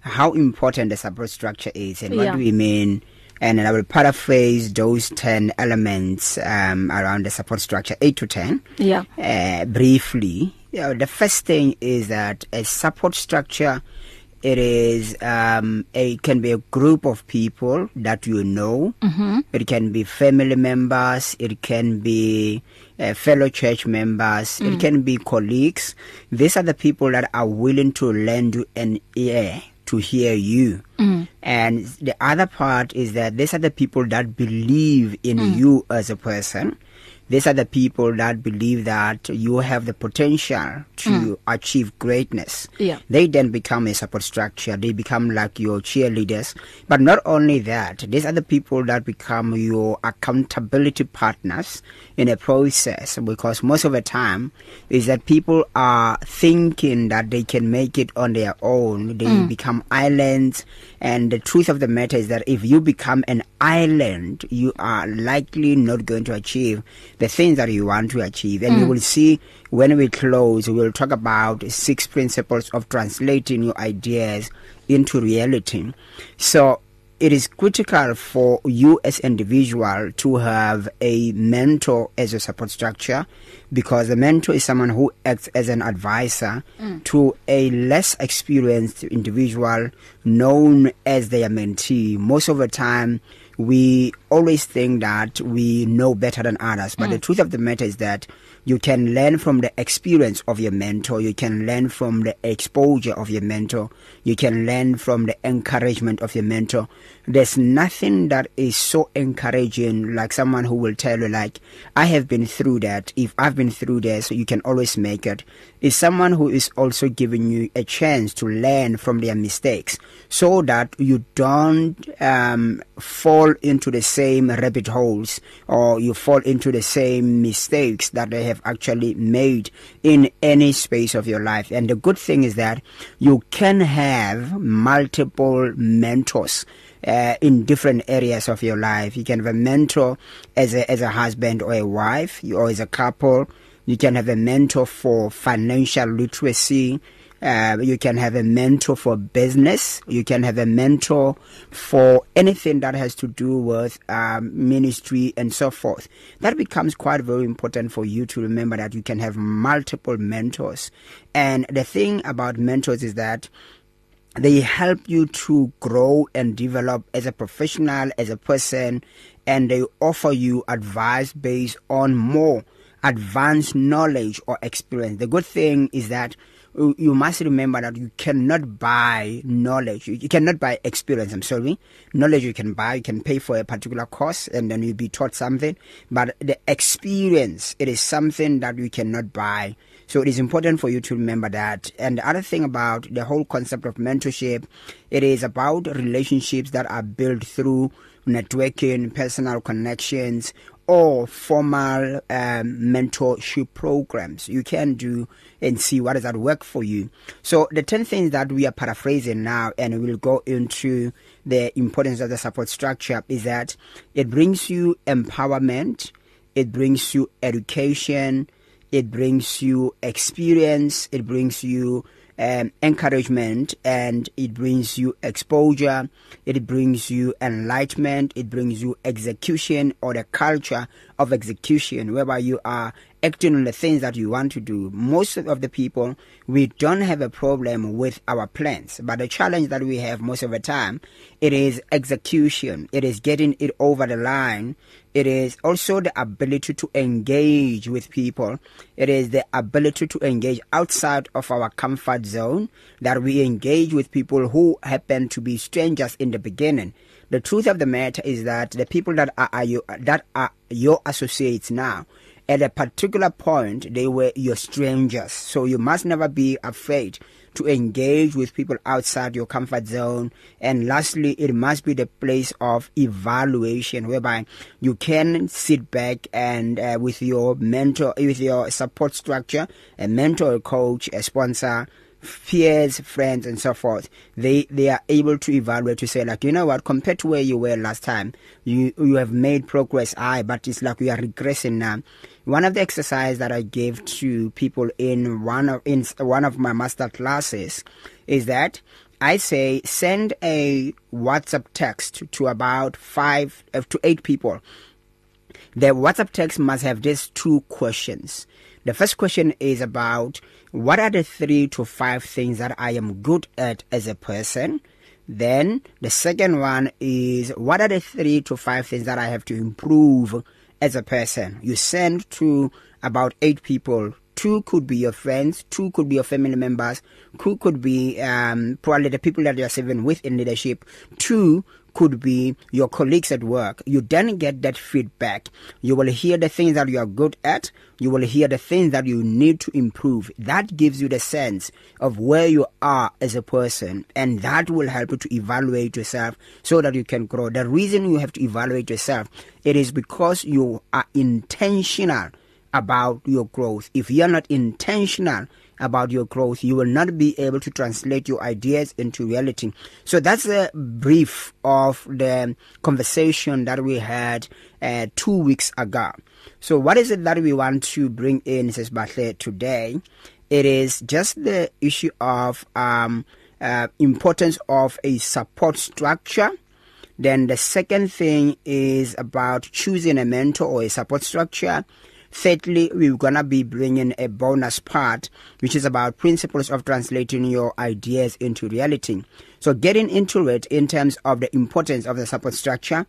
how important the support structure is and what yeah. do we mean and, and I will paraphrase those 10 elements um around the support structure 8 to 10 yeah uh, briefly Yeah, the first thing is that a support structure it is um it can be a group of people that you know mm-hmm. it can be family members it can be uh, fellow church members mm. it can be colleagues these are the people that are willing to lend you an ear to hear you mm. and the other part is that these are the people that believe in mm. you as a person these are the people that believe that you have the potential to mm. achieve greatness. Yeah. They then become a support structure. They become like your cheerleaders. But not only that, these are the people that become your accountability partners in a process because most of the time is that people are thinking that they can make it on their own. They mm. become islands. and the truth of the matter is that if you become an island you are likely not going to achieve the things that you want to achieve and mm. you will see when we close we will talk about six principles of translating your ideas into reality so it is critical for you as individual to have a mentor as your support structure because a mentor is someone who acts as an advisor mm. to a less experienced individual known as their mentee most of the time we always think that we know better than others but mm. the truth of the matter is that you can learn from the experience of your mentor you can learn from the exposure of your mentor you can learn from the encouragement of your mentor there's nothing that is so encouraging like someone who will tell you like i have been through that if i've been through there so you can always make it is someone who is also giving you a chance to learn from their mistakes so that you don't um fall into the same rabbit holes or you fall into the same mistakes that they have actually made in any space of your life and the good thing is that you can have multiple mentors uh, in different areas of your life you can have a mentor as a as a husband or a wife you or as a couple you can have a mentor for financial literacy uh, you can have a mentor for business you can have a mentor for anything that has to do with um, ministry and so forth that becomes quite very important for you to remember that you can have multiple mentors and the thing about mentors is that they help you to grow and develop as a professional as a person and they offer you advice based on more advanced knowledge or experience. The good thing is that you must remember that you cannot buy knowledge. You, you cannot buy experience. I'm sorry. Knowledge you can buy. You can pay for a particular course and then you'll be taught something. But the experience, it is something that you cannot buy. So it is important for you to remember that. And the other thing about the whole concept of mentorship, it is about relationships that are built through networking, personal connections, or formal um, mentorship programs you can do and see what does that work for you so the 10 things that we are paraphrasing now and we'll go into the importance of the support structure is that it brings you empowerment it brings you education it brings you experience it brings you um, encouragement and it brings you exposure it brings you enlightenment it brings you execution or the culture of execution whereby you are acting on the things that you want to do most of the people we don't have a problem with our plans but the challenge that we have most of the time it is execution it is getting it over the line It is also the ability to engage with people. It is the ability to engage outside of our comfort zone that we engage with people who happen to be strangers in the beginning. The truth of the matter is that the people that are, are you, that are your associates now at a particular point they were your strangers so you must never be afraid to engage with people outside your comfort zone and lastly it must be the place of evaluation whereby you can sit back and uh, with your mentor with your support structure a mentor a coach a sponsor peers friends and so forth they they are able to evaluate to say like you know what compared to where you were last time you you have made progress i but it's like we are regressing now one of the exercise that i gave to people in one of in one of my master classes is that i say send a whatsapp text to about 5 uh, to 8 people the whatsapp text must have just two questions the first question is about what are the 3 to 5 things that I am good at as a person? Then the second one is what are the 3 to 5 things that I have to improve as a person? You send to about 8 people two could be your friends, two could be your family members, two could be um, probably the people that you are serving with in leadership, two could be your colleagues at work. You then get that feedback. You will hear the things that you are good at. You will hear the things that you need to improve. That gives you the sense of where you are as a person. And that will help you to evaluate yourself so that you can grow. The reason you have to evaluate yourself, it is because you are intentional about your growth. If you are not intentional, about your growth you will not be able to translate your ideas into reality so that's a brief of the conversation that we had uh, 2 weeks ago so what is it that we want to bring in says Bahle today it is just the issue of um uh, importance of a support structure then the second thing is about choosing a mentor or a support structure thirdly we're going to be bringing a bonus part which is about principles of translating your ideas into reality so getting into it in terms of the importance of the support structure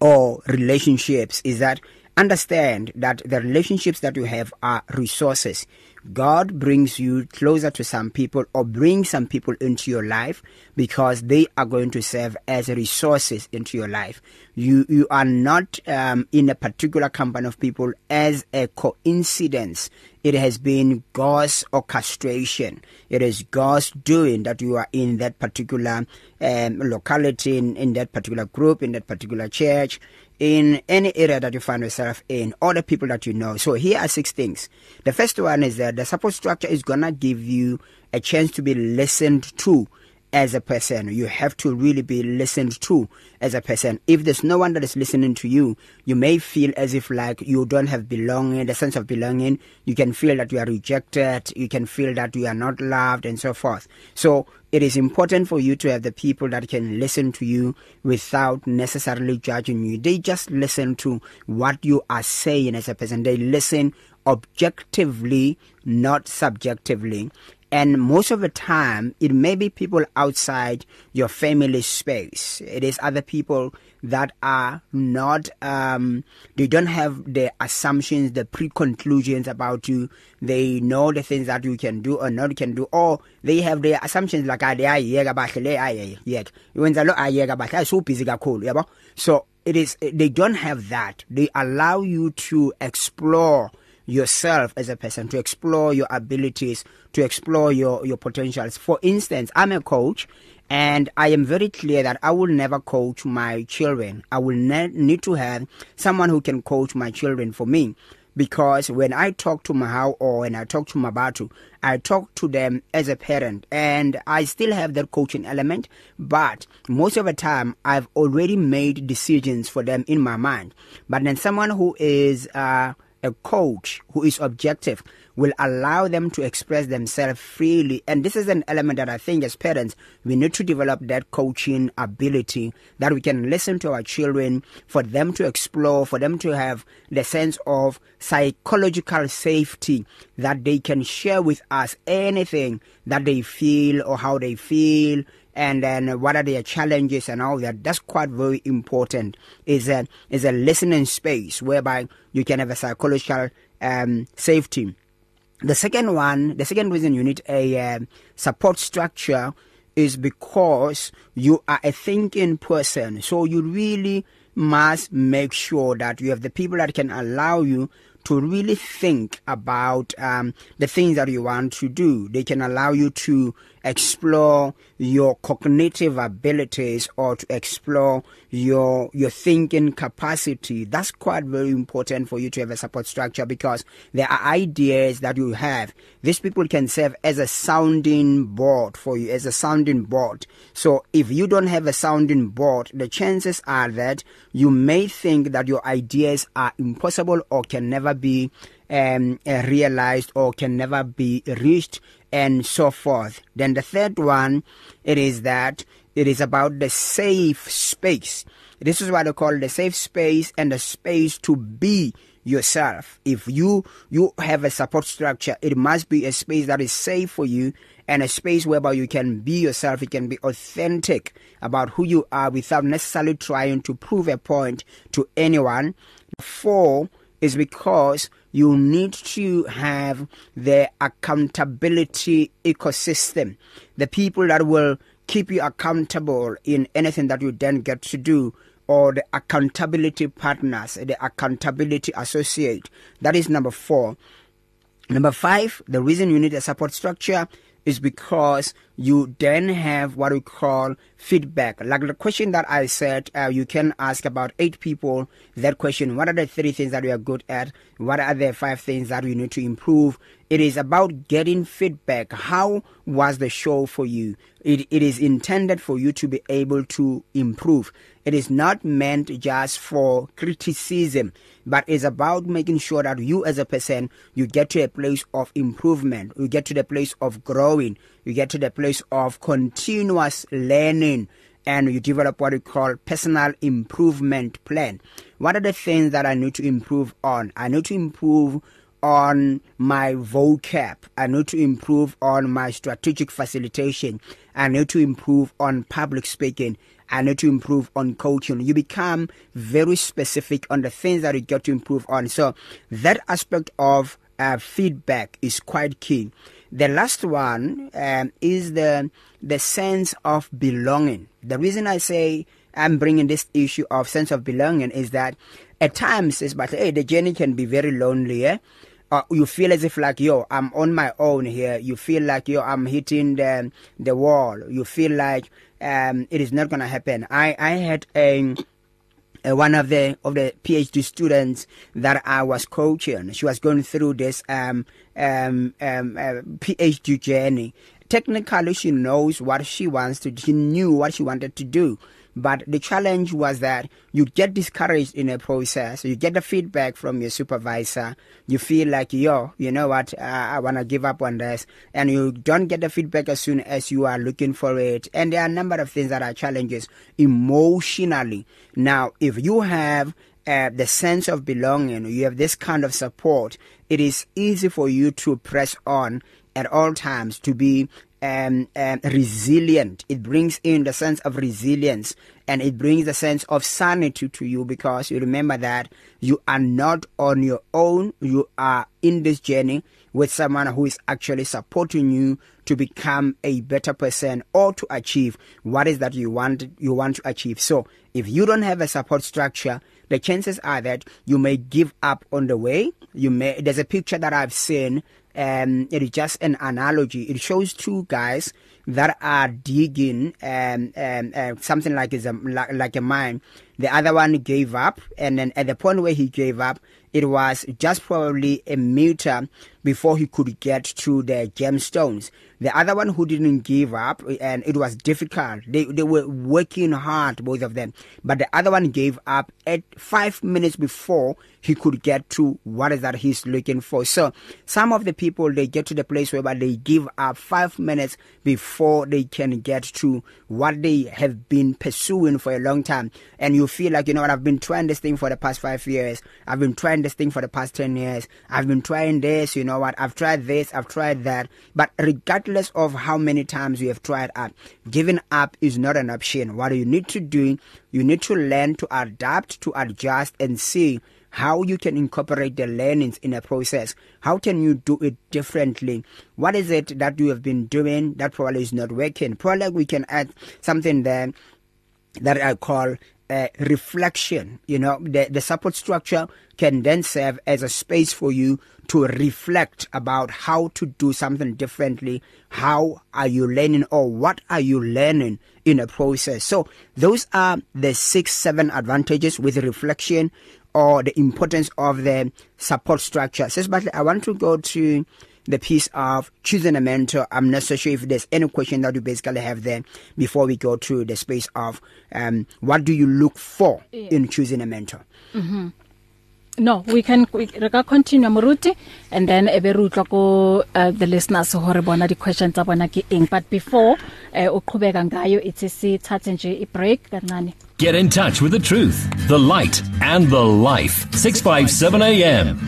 or relationships is that understand that the relationships that you have are resources God brings you closer to some people or bring some people into your life because they are going to serve as resources into your life. You you are not um, in a particular company of people as a coincidence. It has been God's orchestration. It is God's doing that you are in that particular um, locality, in, in that particular group, in that particular church, in any area that you find yourself in, all the people that you know. So here are six things. The first one is that the support structure is going to give you a chance to be listened to as a person you have to really be listened to as a person if there's no one that is listening to you you may feel as if like you don't have belonging the sense of belonging you can feel that you are rejected you can feel that you are not loved and so forth so it is important for you to have the people that can listen to you without necessarily judging you they just listen to what you are saying as a person they listen objectively, not subjectively. And most of the time, it may be people outside your family space. It is other people that are not, um, they don't have the assumptions, the pre conclusions about you. They know the things that you can do or not can do, or they have their assumptions like, ah, ayeka ah, bahle, le ayeka. Ah, Wenza lo ayeka ah, bahle, ay so busy kakhulu, yabo. So it is, they don't have that. They allow you to explore yourself as a person to explore your abilities to explore your your potentials for instance i'm a coach and i am very clear that i will never coach my children i will ne- need to have someone who can coach my children for me because when I talk to Mahau or when I talk to Mabatu, I talk to them as a parent and I still have that coaching element, but most of the time I've already made decisions for them in my mind. But then someone who is uh a coach who is objective will allow them to express themselves freely and this is an element that I think as parents we need to develop that coaching ability that we can listen to our children for them to explore for them to have the sense of psychological safety that they can share with us anything that they feel or how they feel and then what are their challenges and all that that's quite very important is a is a listening space whereby you can have a psychological um safety The second one, the second reason you need a uh, support structure is because you are a thinking person. So you really must make sure that you have the people that can allow you to really think about um, the things that you want to do. They can allow you to explore your cognitive abilities or to explore your your thinking capacity that's quite very important for you to have a support structure because there are ideas that you have these people can serve as a sounding board for you as a sounding board so if you don't have a sounding board the chances are that you may think that your ideas are impossible or can never be um uh, realized or can never be reached and so forth. Then the third one, it is that it is about the safe space. This is what I call the safe space and the space to be yourself. If you you have a support structure, it must be a space that is safe for you and a space whereby you can be yourself, you can be authentic about who you are without necessarily trying to prove a point to anyone. Four is because you need to have the accountability ecosystem. The people that will keep you accountable in anything that you then get to do or the accountability partners, the accountability associate. That is number 4. Number 5, the reason you need a support structure is because you then have what we call feedback. Like the question that I said, uh, you can ask about eight people that question. What are the three things that we are good at? What are the five things that we need to improve? It is about getting feedback. How was the show for you? It, it is intended for you to be able to improve. It is not meant just for criticism, but is about making sure that you as a person you get to a place of improvement, you get to the place of growing, you get to the place of continuous learning and you develop what you call personal improvement plan. What are the things that I need to improve on? I need to improve on my vocab. I need to improve on my strategic facilitation. I need to improve on public speaking. I need to improve on coaching. You become very specific on the things that you got to improve on. So that aspect of uh, feedback is quite key. The last one um, is the the sense of belonging. The reason I say I'm bringing this issue of sense of belonging is that at times, especially hey, the journey can be very lonely. Eh? uh, you feel as if like yo I'm on my own here you feel like yo I'm hitting the the wall you feel like um it is not going to happen I I had a uh, one of the of the PhD students that I was coaching she was going through this um um um uh, PhD journey technically she knows what she wants to she knew what she wanted to do But the challenge was that you get discouraged in a process. You get the feedback from your supervisor. You feel like, yo, you know what? Uh, I want to give up on this. And you don't get the feedback as soon as you are looking for it. And there are a number of things that are challenges emotionally. Now, if you have uh, the sense of belonging, you have this kind of support, it is easy for you to press on at all times to be um, um resilient it brings in the sense of resilience and it brings a sense of sanity to you because you remember that you are not on your own you are in this journey with someone who is actually supporting you to become a better person or to achieve what is that you want you want to achieve so if you don't have a support structure the chances are that you may give up on the way you may there's a picture that i've seen um it is just an analogy it shows two guys that are digging um, um uh, something like is a like, like a mine The other one gave up, and then at the point where he gave up, it was just probably a meter before he could get to the gemstones. The other one who didn't give up, and it was difficult. They they were working hard, both of them. But the other one gave up at five minutes before he could get to what is that he's looking for. So some of the people they get to the place where they give up five minutes before they can get to what they have been pursuing for a long time, and you feel like you know what I've been trying this thing for the past 5 years I've been trying this thing for the past 10 years I've been trying this you know what I've tried this I've tried that but regardless of how many times you have tried up giving up is not an option what you need to do you need to learn to adapt to adjust and see how you can incorporate the learnings in a process how can you do it differently what is it that you have been doing that probably is not working probably we can add something there that I call uh, reflection you know the the support structure can then serve as a space for you to reflect about how to do something differently how are you learning or what are you learning in a process so those are the 6 7 advantages with reflection or the importance of the support structure sesibahle i want to go to the piece of choosing a mentor. I'm not so sure if there's any question that you basically have there before we go to the space of um what do you look for yeah. in choosing a mentor. Mhm. No, we can we can continue Muruti and then ebe rutla ko uh, the listeners hore bona di questions tsa bona ke eng but before uh, uqhubeka ngayo ithi sithathe nje i break kancane Get in touch with the truth, the light and the life 657 AM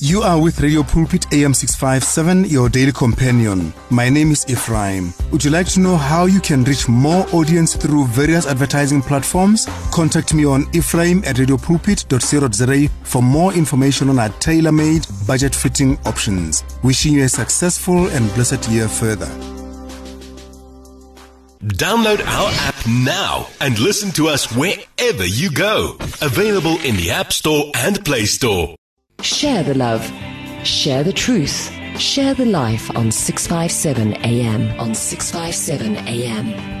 You are with Radio Pulpit AM 657, your daily companion. My name is Ephraim. Would you like to know how you can reach more audience through various advertising platforms? Contact me on ephraim at radiopulpit.co.za for more information on our tailor made budget fitting options. Wishing you a successful and blessed year further. Download our app now and listen to us wherever you go. Available in the App Store and Play Store. Share the love. Share the truth. Share the life on 657 AM on 657 AM.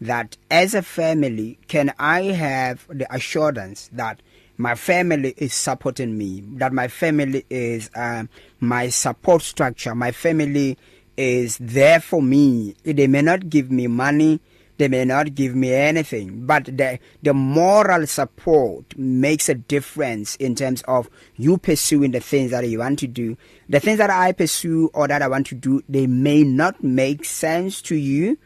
that as a family can I have the assurance that my family is supporting me that my family is um my support structure my family is there for me they may not give me money they may not give me anything but the the moral support makes a difference in terms of you pursuing the things that you want to do the things that i pursue or that i want to do they may not make sense to you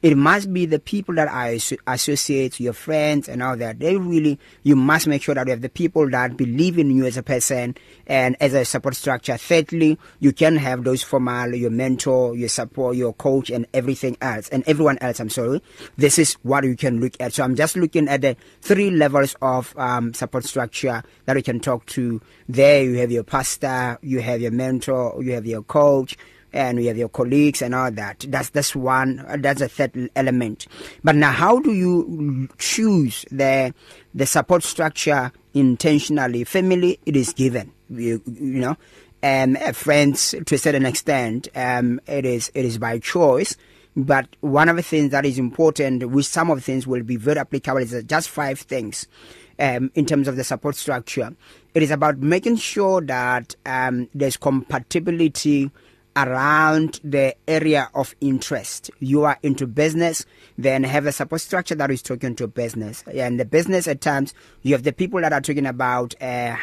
it must be the people that I associate, your friends and all that. They really, you must make sure that you have the people that believe in you as a person and as a support structure. Thirdly, you can have those formal, your mentor, your support, your coach and everything else and everyone else. I'm sorry. This is what you can look at. So I'm just looking at the three levels of um, support structure that you can talk to. There you have your pastor, you have your mentor, you have your coach, and you have your colleagues and all that that's that's one that's a third element but now how do you choose the the support structure intentionally family it is given you, you know um uh, friends to a certain extent um it is it is by choice but one of the things that is important which some of the things will be very applicable is just five things um in terms of the support structure it is about making sure that um there's compatibility around the area of interest. You are into business, then have a support structure that is talking to business. And the business at times, you have the people that are talking about uh,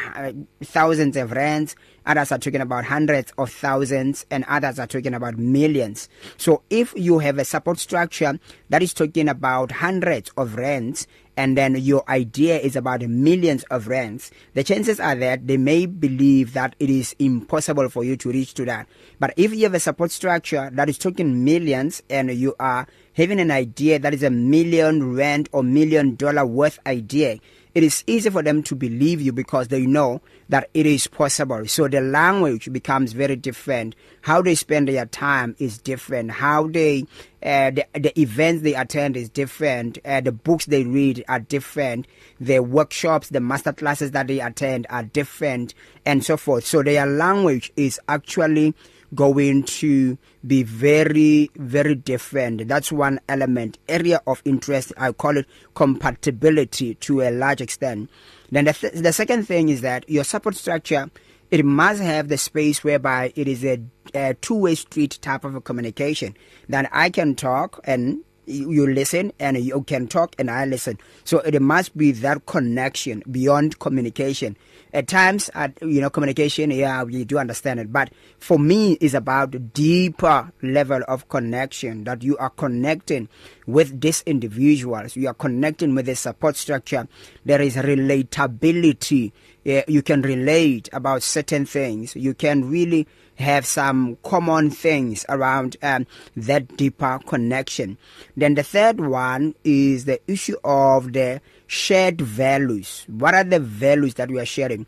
thousands of rands, others are talking about hundreds of thousands, and others are talking about millions. So if you have a support structure that is talking about hundreds of rands and then your idea is about millions of rands, the chances are that they may believe that it is impossible for you to reach to that. But if you have a support structure that is talking millions and you are having an idea that is a million rand or million dollar worth idea, it is easy for them to believe you because they know that it is possible. So the language becomes very different. How they spend their time is different. How they uh, the, the events they attend is different. Uh, the books they read are different. The workshops, the master classes that they attend are different and so forth. So their language is actually going to be very very different that's one element area of interest i call it compatibility to a large extent then the, th the second thing is that your support structure it must have the space whereby it is a, a two-way street type of a communication that i can talk and you listen and you can talk and I listen. So it must be that connection beyond communication. At times, at, you know, communication, yeah, we do understand it. But for me, it's about the deeper level of connection that you are connecting with these individuals. You are connecting with the support structure. There is relatability. Yeah, you can relate about certain things. You can really have some common things around um, that deeper connection. Then the third one is the issue of the shared values. What are the values that we are sharing?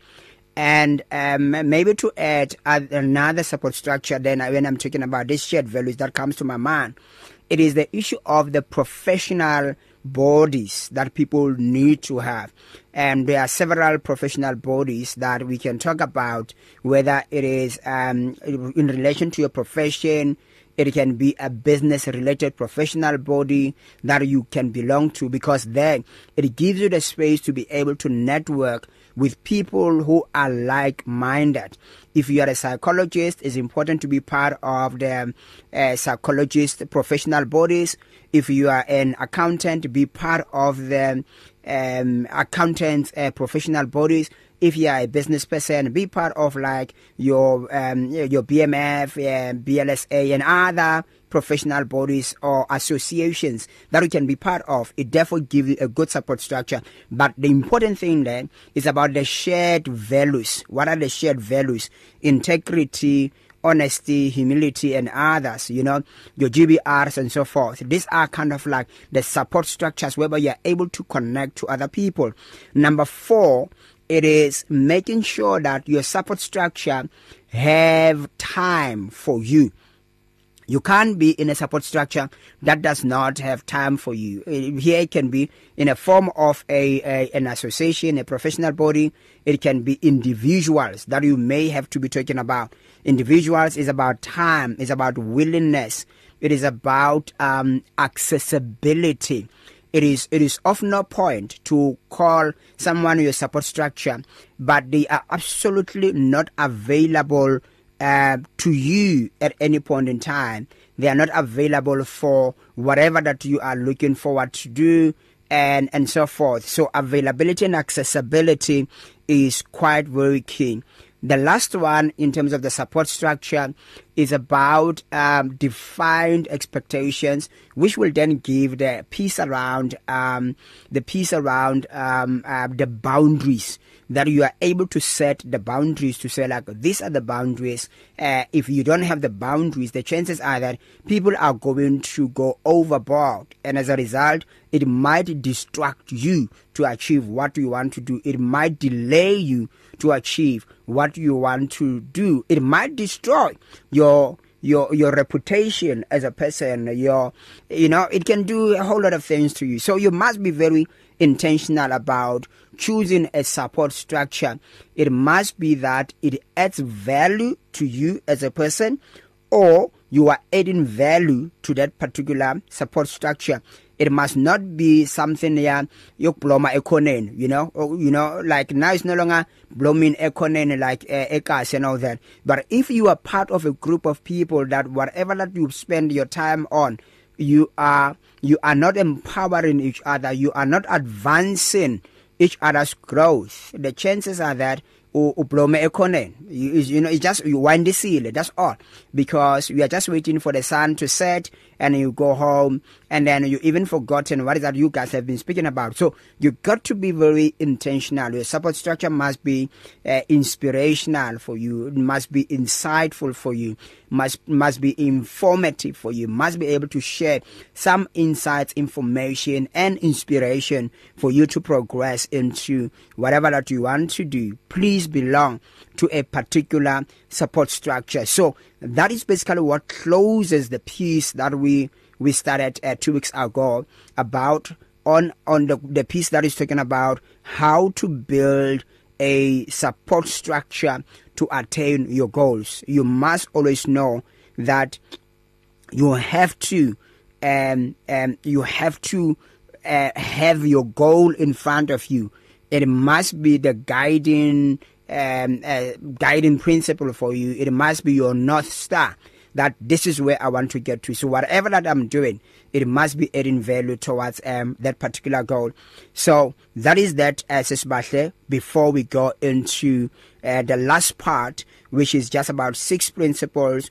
and um, maybe to add another support structure then when i'm talking about these shared values that comes to my mind it is the issue of the professional bodies that people need to have. And there are several professional bodies that we can talk about, whether it is um, in relation to your profession, it can be a business related professional body that you can belong to because then it gives you the space to be able to network with people who are like minded if you are a psychologist it's important to be part of the uh, psychologist professional bodies if you are an accountant be part of the um accountants uh, professional bodies if you are a business person be part of like your um your BMF uh, BLSA and other professional bodies or associations that you can be part of. It therefore gives you a good support structure. But the important thing then is about the shared values. What are the shared values? Integrity, honesty, humility, and others, you know, your GBRs and so forth. These are kind of like the support structures whereby you are able to connect to other people. Number four, it is making sure that your support structure have time for you. you can be in a support structure that does not have time for you uh, here it can be in a form of a, a an association a professional body it can be individuals that you may have to be talking about individuals is about time is about willingness it is about um accessibility it is it is of no point to call someone your support structure but they are absolutely not available uh, to you at any point in time. They are not available for whatever that you are looking forward to do and and so forth. So availability and accessibility is quite very key. The last one in terms of the support structure is about um, defined expectations, which will then give the piece around um, the piece around um, uh, the boundaries that you are able to set the boundaries to say like these are the boundaries uh, if you don't have the boundaries the chances are that people are going to go overboard and as a result it might distract you to achieve what you want to do it might delay you to achieve what you want to do it might destroy your your your reputation as a person your you know it can do a whole lot of things to you so you must be very intentional about choosing a support structure, it must be that it adds value to you as a person or you are adding value to that particular support structure. It must not be something yeah yokubloma ekhoneni, you know, or, oh, you know like now it's no longer blooming ekhoneni like uh, eh, ekase and all that. But if you are part of a group of people that whatever that you spend your time on, you are you are not empowering each other, you are not advancing each other's growth, the chances are that ublome ekhoneni you know it's just you wind the seal that's all because you are just waiting for the sun to set and you go home and then you even forgotten what is that you guys have been speaking about so you got to be very intentional your support structure must be uh, inspirational for you it must be insightful for you must must be informative for you must be able to share some insights information and inspiration for you to progress into whatever that you want to do please always belong to a particular support structure. So that is basically what closes the piece that we we started uh, 2 weeks ago about on on the the piece that is talking about how to build a support structure to attain your goals. You must always know that you have to um um you have to uh, have your goal in front of you It must be the guiding um, uh, guiding principle for you. It must be your north star that this is where I want to get to. So whatever that I'm doing, it must be adding value towards um, that particular goal. So that is that as uh, Sisbahle before we go into uh, the last part which is just about six principles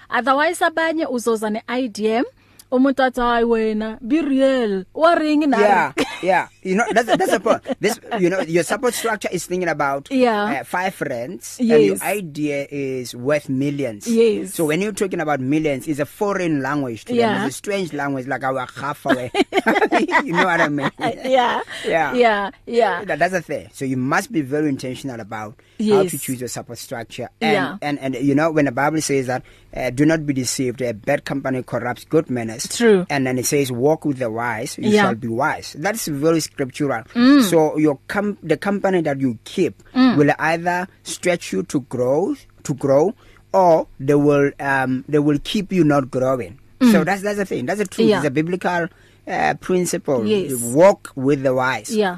otherwise abanye uzoza ne idea umuntu athi hayi wena be real waringi nawe yeah. yeah, you know that's that's the point. This you know your support structure is thinking about yeah. uh, five friends yes. and your idea is worth millions. Yes. So when you're talking about millions, it's a foreign language to yeah. them. It's a strange language like our halfway. you know what I mean? Yeah. Yeah. Yeah. Yeah. That, that's the thing. So you must be very intentional about yes. how to choose your support structure. And yeah. and and you know when the Bible says that uh, do not be deceived, a bad company corrupts good manners. True. And then it says walk with the wise, you yeah. shall be wise. That's it's very scriptural mm. so your com- the company that you keep mm. will either stretch you to grow to grow or they will um they will keep you not growing mm. so that's that's the thing that's the truth yeah. it's a biblical uh, principle yes. You walk with the wise yeah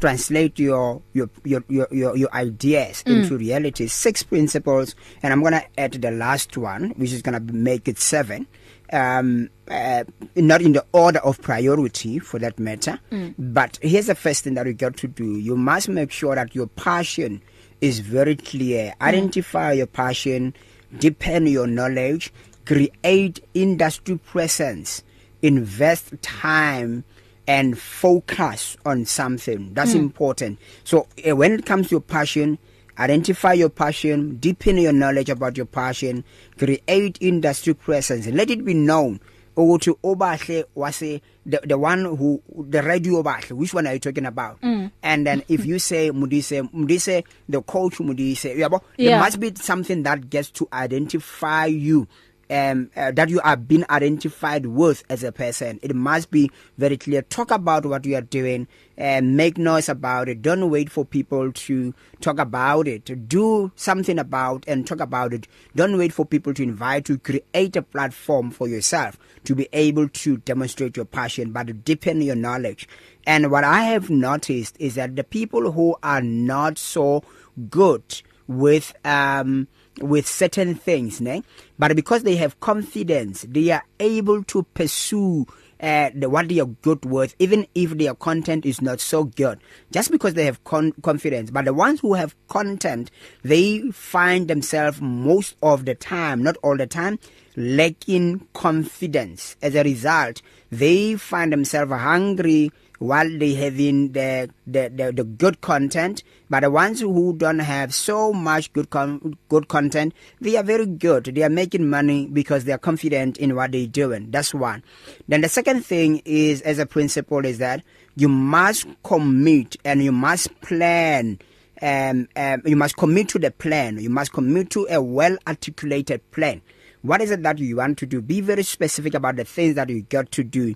translate your your your your, your ideas mm. into reality. Six principles, and I'm gonna add the last one, which is gonna make it seven. Um, uh, not in the order of priority for that matter, mm. but here's the first thing that you got to do. You must make sure that your passion is very clear. Mm. Identify mm. your passion deepen your knowledge, create industry presence, invest time and focus on something. That's mm. important. So uh, when it comes to your passion, identify your passion, deepen your knowledge about your passion, create industry presence, let it be known ukuthi obahle wase the, the one who the radio bahle which one are you talking about mm. and then if you say mudise mudise the coach mudise yabo yeah. there must be something that gets to identify you um uh, that you are being identified with as a person it must be very clear talk about what you are doing and make noise about it don't wait for people to talk about it do something about and talk about it don't wait for people to invite you create a platform for yourself to be able to demonstrate your passion but deepen your knowledge and what i have noticed is that the people who are not so good with um with certain things ne but because they have confidence they are able to pursue uh, the, what they are good with, even if their content is not so good, just because they have con- confidence. But the ones who have content, they find themselves most of the time, not all the time, lacking confidence. As a result, they find themselves hungry while they having the the, the the good content but the ones who don't have so much good con good content they are very good they are making money because they are confident in what they're doing that's one then the second thing is as a principle is that you must commit and you must plan um, um you must commit to the plan you must commit to a well articulated plan what is it that you want to do be very specific about the things that you got to do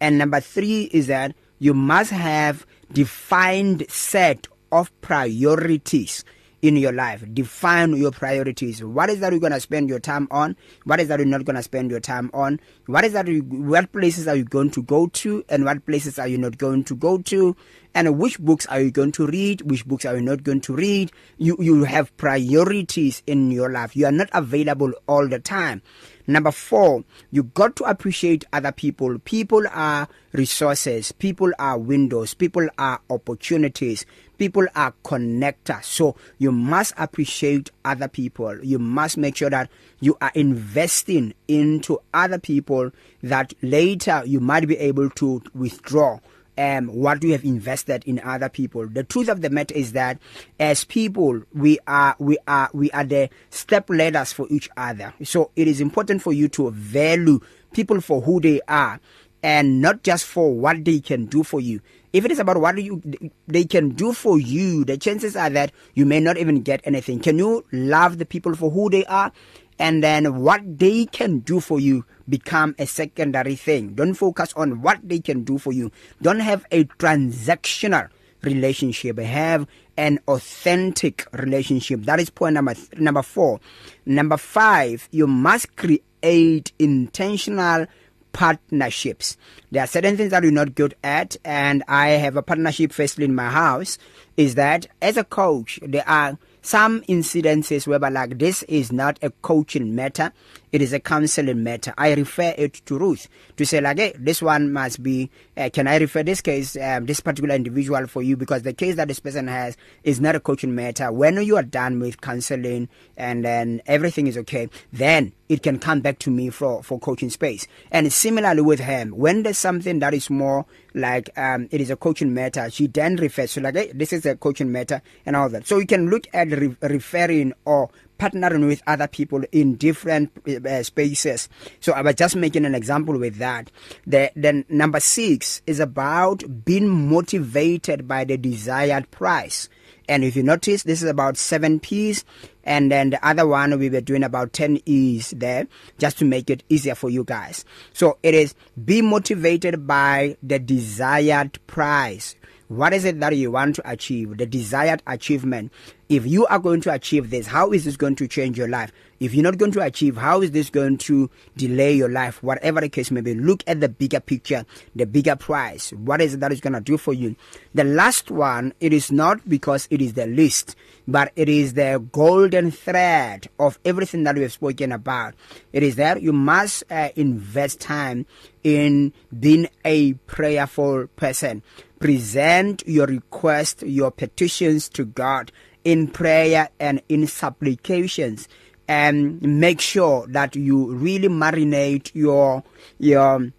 and number 3 is that you must have defined set of priorities in your life define your priorities what is that you're going to spend your time on what is that you're not going to spend your time on what is that you, what places are you going to go to and what places are you not going to go to and which books are you going to read which books are you not going to read you you have priorities in your life you are not available all the time Number 4, you got to appreciate other people. People are resources, people are windows, people are opportunities, people are connectors. So you must appreciate other people. You must make sure that you are investing into other people that later you might be able to withdraw um what we have invested in other people the truth of the matter is that as people we are we are we are the step ladders for each other so it is important for you to value people for who they are and not just for what they can do for you if it is about what you they can do for you the chances are that you may not even get anything can you love the people for who they are and then what they can do for you become a secondary thing don't focus on what they can do for you don't have a transactional relationship have an authentic relationship that is point number th number 4 number 5 you must create intentional partnerships there are certain things that you're not good at and i have a partnership firstly in my house is that as a coach there are some incidences whereby like this is not a coaching matter it is a counseling matter i refer it to ruth to say like hey, this one must be uh, can i refer this case um, this particular individual for you because the case that this person has is not a coaching matter when you are done with counseling and then everything is okay then it can come back to me for for coaching space and similarly with him when there's something that is more like um it is a coaching matter she then refers to like hey, this is a coaching matter and all that so you can look at re referring or partnering with other people in different uh, spaces so i was just making an example with that the then number 6 is about being motivated by the desired price and if you notice this is about 7 p's and then the other one we were doing about 10 e's there just to make it easier for you guys so it is be motivated by the desired price what is it that you want to achieve the desired achievement if you are going to achieve this how is this going to change your life if you're not going to achieve how is this going to delay your life whatever the case may be look at the bigger picture the bigger prize what is it that is going to do for you the last one it is not because it is the least but it is the golden thread of everything that we have spoken about it is that you must uh, invest time in being a prayerful person present your request your petitions to God in prayer and in supplications and make sure that you really marinate your your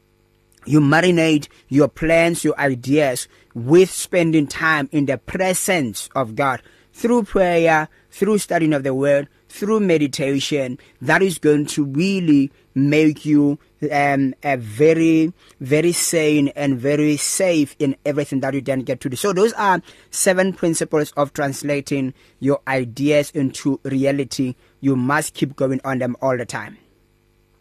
you marinate your plans your ideas with spending time in the presence of God through prayer through studying of the word through meditation that is going to really make you um a very very sane and very safe in everything that you then get to do so those are seven principles of translating your ideas into reality you must keep going on them all the time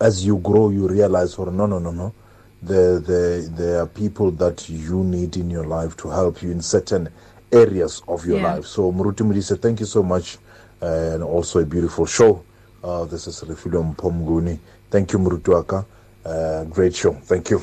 as you grow, you realize, oh, no, no, no, no. There, there, there are people that you need in your life to help you in certain areas of your yeah. life. So, Muruti Mudise, thank you so much. Uh, and also a beautiful show. Uh, this is Refilum Pomguni. Thank you, Murutuaka. Uh, eh, great show. Thank you.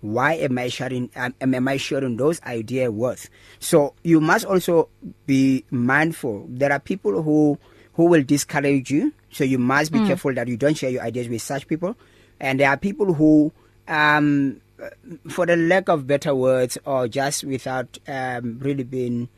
why am i sharing um, am i sharing those idea with so you must also be mindful there are people who who will discourage you so you must be mm. careful that you don't share your ideas with such people and there are people who um for the lack of better words or just without um really being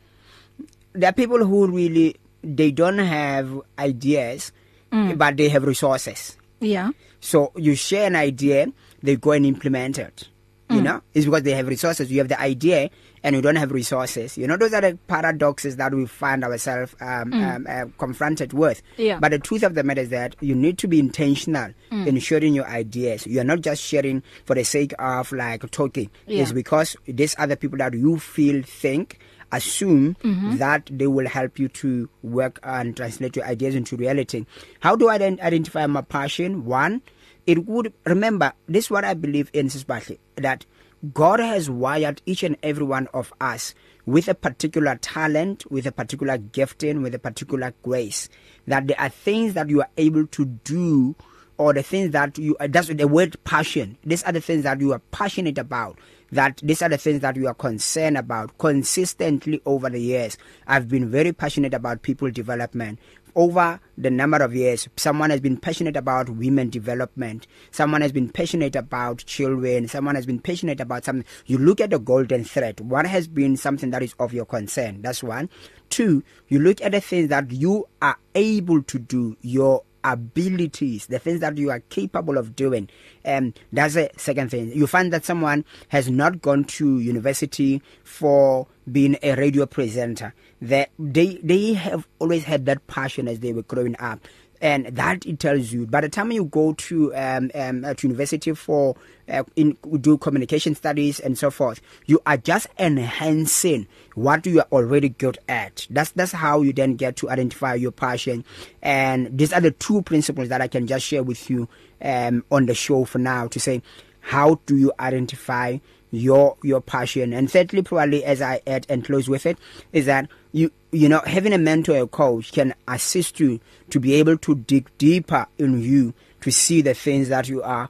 there are people who really they don't have ideas mm. but they have resources yeah so you share an idea they go and implement it you mm. know it's because they have resources you have the idea and you don't have resources you know those are the paradoxes that we find ourselves um, mm. um uh, confronted with yeah. but the truth of the matter is that you need to be intentional mm. in sharing your ideas you are not just sharing for the sake of like talking yeah. it's because these other people that you feel think assume mm-hmm. that they will help you to work and translate your ideas into reality how do i then identify my passion one it would remember this is what i believe in sisibahle that god has wired each and every one of us with a particular talent with a particular gifting with a particular grace that there are things that you are able to do or the things that you uh, that's the word passion these are the things that you are passionate about that these are the things that you are concerned about consistently over the years i've been very passionate about people development over the number of years someone has been passionate about women development someone has been passionate about children someone has been passionate about something you look at the golden thread what has been something that is of your concern that's one two you look at the things that you are able to do your abilities the things that you are capable of doing um that's a second thing you find that someone has not gone to university for being a radio presenter that they they have always had that passion as they were growing up and that it tells you by the time you go to um, um at uh, university for uh, in do communication studies and so forth you are just enhancing what you are already good at that's that's how you then get to identify your passion and these are the two principles that I can just share with you um on the show for now to say how do you identify your your passion and thirdly probably as i add and close with it is that you you know having a mentor or coach can assist you to be able to dig deeper in you to see the things that you are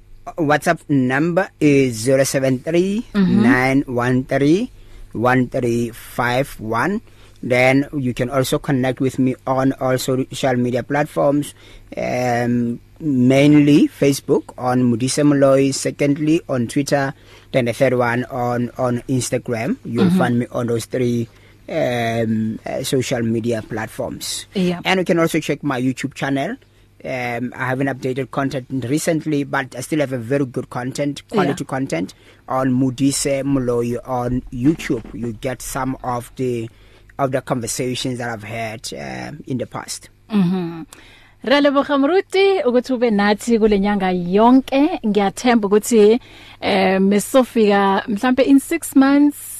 uh, WhatsApp number is 073 mm -hmm. 913 1351 then you can also connect with me on all social media platforms um mainly Facebook on Mudisa Moloi secondly on Twitter then the third one on on Instagram you'll mm -hmm. find me on those three um uh, social media platforms yeah. and you can also check my YouTube channel um I haven't updated content recently but I still have a very good content quality yeah. content on Mudise Moloi on YouTube you get some of the of the conversations that I've had um, in the past. Mhm. Mm Releboga Mruti ukuthi ube nathi kulenyanga yonke ngiyathemba ukuthi eh mesofika mhlambe in 6 months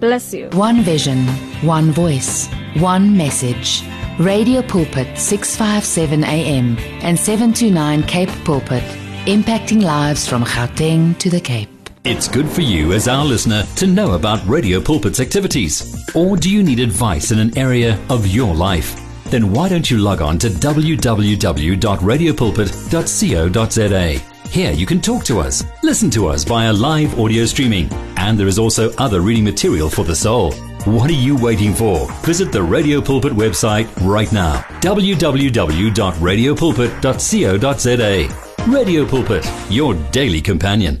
Bless you. One vision, one voice, one message. Radio Pulpit 657 AM and 729 Cape Pulpit, impacting lives from Gauteng to the Cape. It's good for you as our listener to know about Radio Pulpit's activities. Or do you need advice in an area of your life? Then why don't you log on to www.radiopulpit.co.za Here you can talk to us, listen to us via live audio streaming, and there is also other reading material for the soul. What are you waiting for? Visit the Radio Pulpit website right now www.radiopulpit.co.za. Radio Pulpit, your daily companion.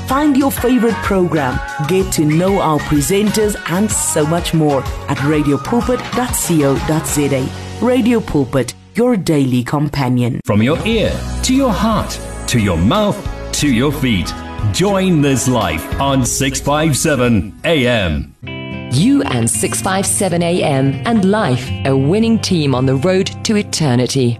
Find your favorite program, get to know our presenters, and so much more at radiopulpit.co.za. Radio Pulpit, your daily companion. From your ear to your heart, to your mouth, to your feet. Join this life on 657 AM. You and 657 AM and life, a winning team on the road to eternity.